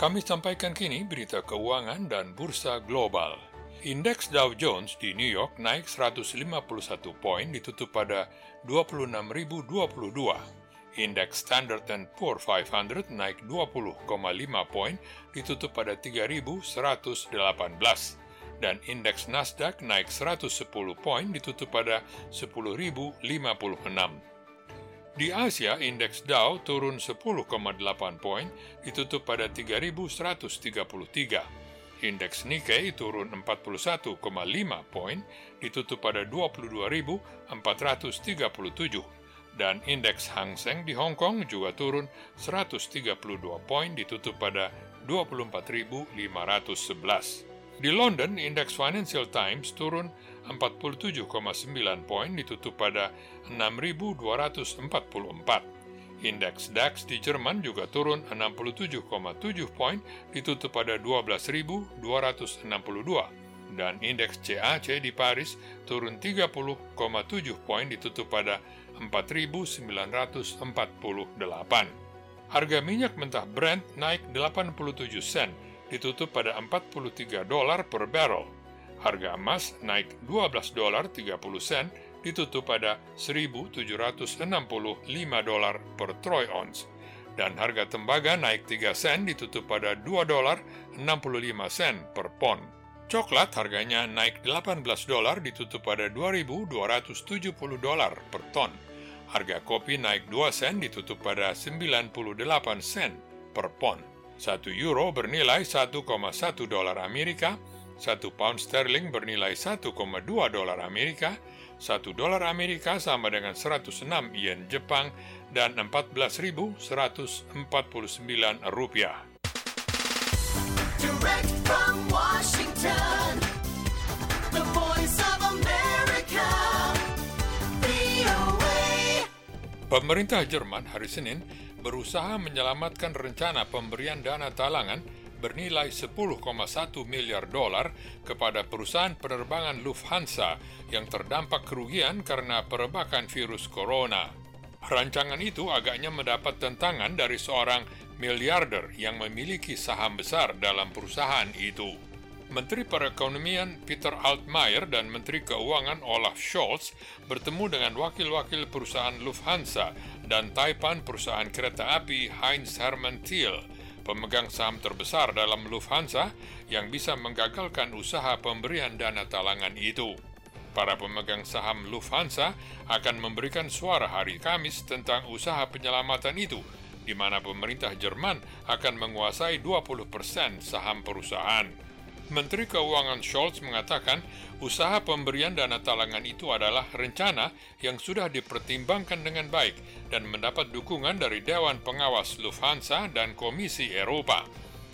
Kami sampaikan kini berita keuangan dan bursa global. Indeks Dow Jones di New York naik 151 poin ditutup pada 26.022. Indeks Standard Poor 500 naik 20,5 poin ditutup pada 3.118 dan indeks Nasdaq naik 110 poin ditutup pada 10.056. Di Asia, indeks Dow turun 10,8 poin, ditutup pada 3.133. Indeks Nikkei turun 41,5 poin, ditutup pada 22.437. Dan indeks Hang Seng di Hong Kong juga turun 132 poin, ditutup pada 24.511. Di London, indeks Financial Times turun 47,9 poin ditutup pada 6.244. Indeks DAX di Jerman juga turun 67,7 poin ditutup pada 12.262 dan indeks CAC di Paris turun 30,7 poin ditutup pada 4.948. Harga minyak mentah Brent naik 87 sen ditutup pada 43 dolar per barrel. Harga emas naik 12 dolar 30 sen ditutup pada 1.765 dolar per troy ounce. Dan harga tembaga naik 3 sen ditutup pada 2 dolar 65 sen per pon. Coklat harganya naik 18 dolar ditutup pada 2.270 dolar per ton. Harga kopi naik 2 sen ditutup pada 98 sen per pon. 1 euro bernilai 1,1 dolar Amerika, 1 pound sterling bernilai 1,2 dolar Amerika, 1 dolar Amerika sama dengan 106 yen Jepang, dan 14.149 rupiah. Direct from Washington, the voice of America, Pemerintah Jerman hari Senin berusaha menyelamatkan rencana pemberian dana talangan bernilai 10,1 miliar dolar kepada perusahaan penerbangan Lufthansa yang terdampak kerugian karena perebakan virus corona. Rancangan itu agaknya mendapat tentangan dari seorang miliarder yang memiliki saham besar dalam perusahaan itu. Menteri Perekonomian Peter Altmaier dan Menteri Keuangan Olaf Scholz bertemu dengan wakil-wakil perusahaan Lufthansa dan Taipan perusahaan kereta api Heinz Hermann Thiel, pemegang saham terbesar dalam Lufthansa yang bisa menggagalkan usaha pemberian dana talangan itu. Para pemegang saham Lufthansa akan memberikan suara hari Kamis tentang usaha penyelamatan itu, di mana pemerintah Jerman akan menguasai 20% saham perusahaan. Menteri Keuangan Scholz mengatakan usaha pemberian dana talangan itu adalah rencana yang sudah dipertimbangkan dengan baik dan mendapat dukungan dari Dewan Pengawas Lufthansa dan Komisi Eropa.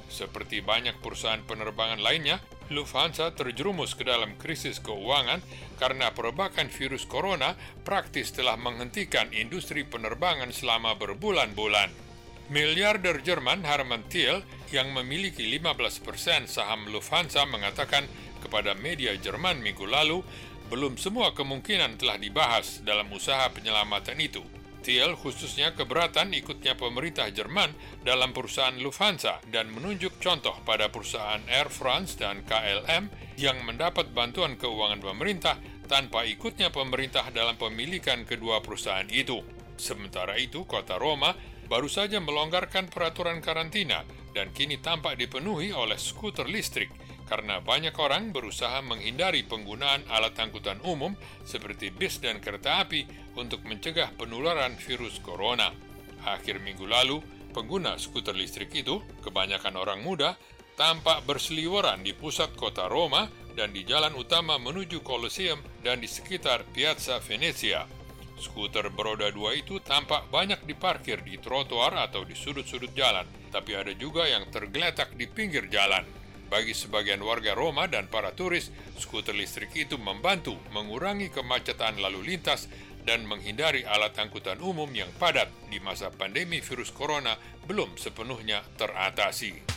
Seperti banyak perusahaan penerbangan lainnya, Lufthansa terjerumus ke dalam krisis keuangan karena perebakan virus corona praktis telah menghentikan industri penerbangan selama berbulan-bulan. Miliarder Jerman Hermann Thiel yang memiliki 15% saham Lufthansa mengatakan kepada media Jerman minggu lalu, belum semua kemungkinan telah dibahas dalam usaha penyelamatan itu. Thiel khususnya keberatan ikutnya pemerintah Jerman dalam perusahaan Lufthansa dan menunjuk contoh pada perusahaan Air France dan KLM yang mendapat bantuan keuangan pemerintah tanpa ikutnya pemerintah dalam pemilikan kedua perusahaan itu. Sementara itu, kota Roma baru saja melonggarkan peraturan karantina dan kini tampak dipenuhi oleh skuter listrik karena banyak orang berusaha menghindari penggunaan alat angkutan umum seperti bis dan kereta api untuk mencegah penularan virus corona. Akhir minggu lalu, pengguna skuter listrik itu, kebanyakan orang muda, tampak berseliweran di pusat kota Roma dan di jalan utama menuju Colosseum dan di sekitar Piazza Venezia. Skuter beroda dua itu tampak banyak diparkir di trotoar atau di sudut-sudut jalan, tapi ada juga yang tergeletak di pinggir jalan. Bagi sebagian warga Roma dan para turis, skuter listrik itu membantu mengurangi kemacetan lalu lintas dan menghindari alat angkutan umum yang padat di masa pandemi virus corona belum sepenuhnya teratasi.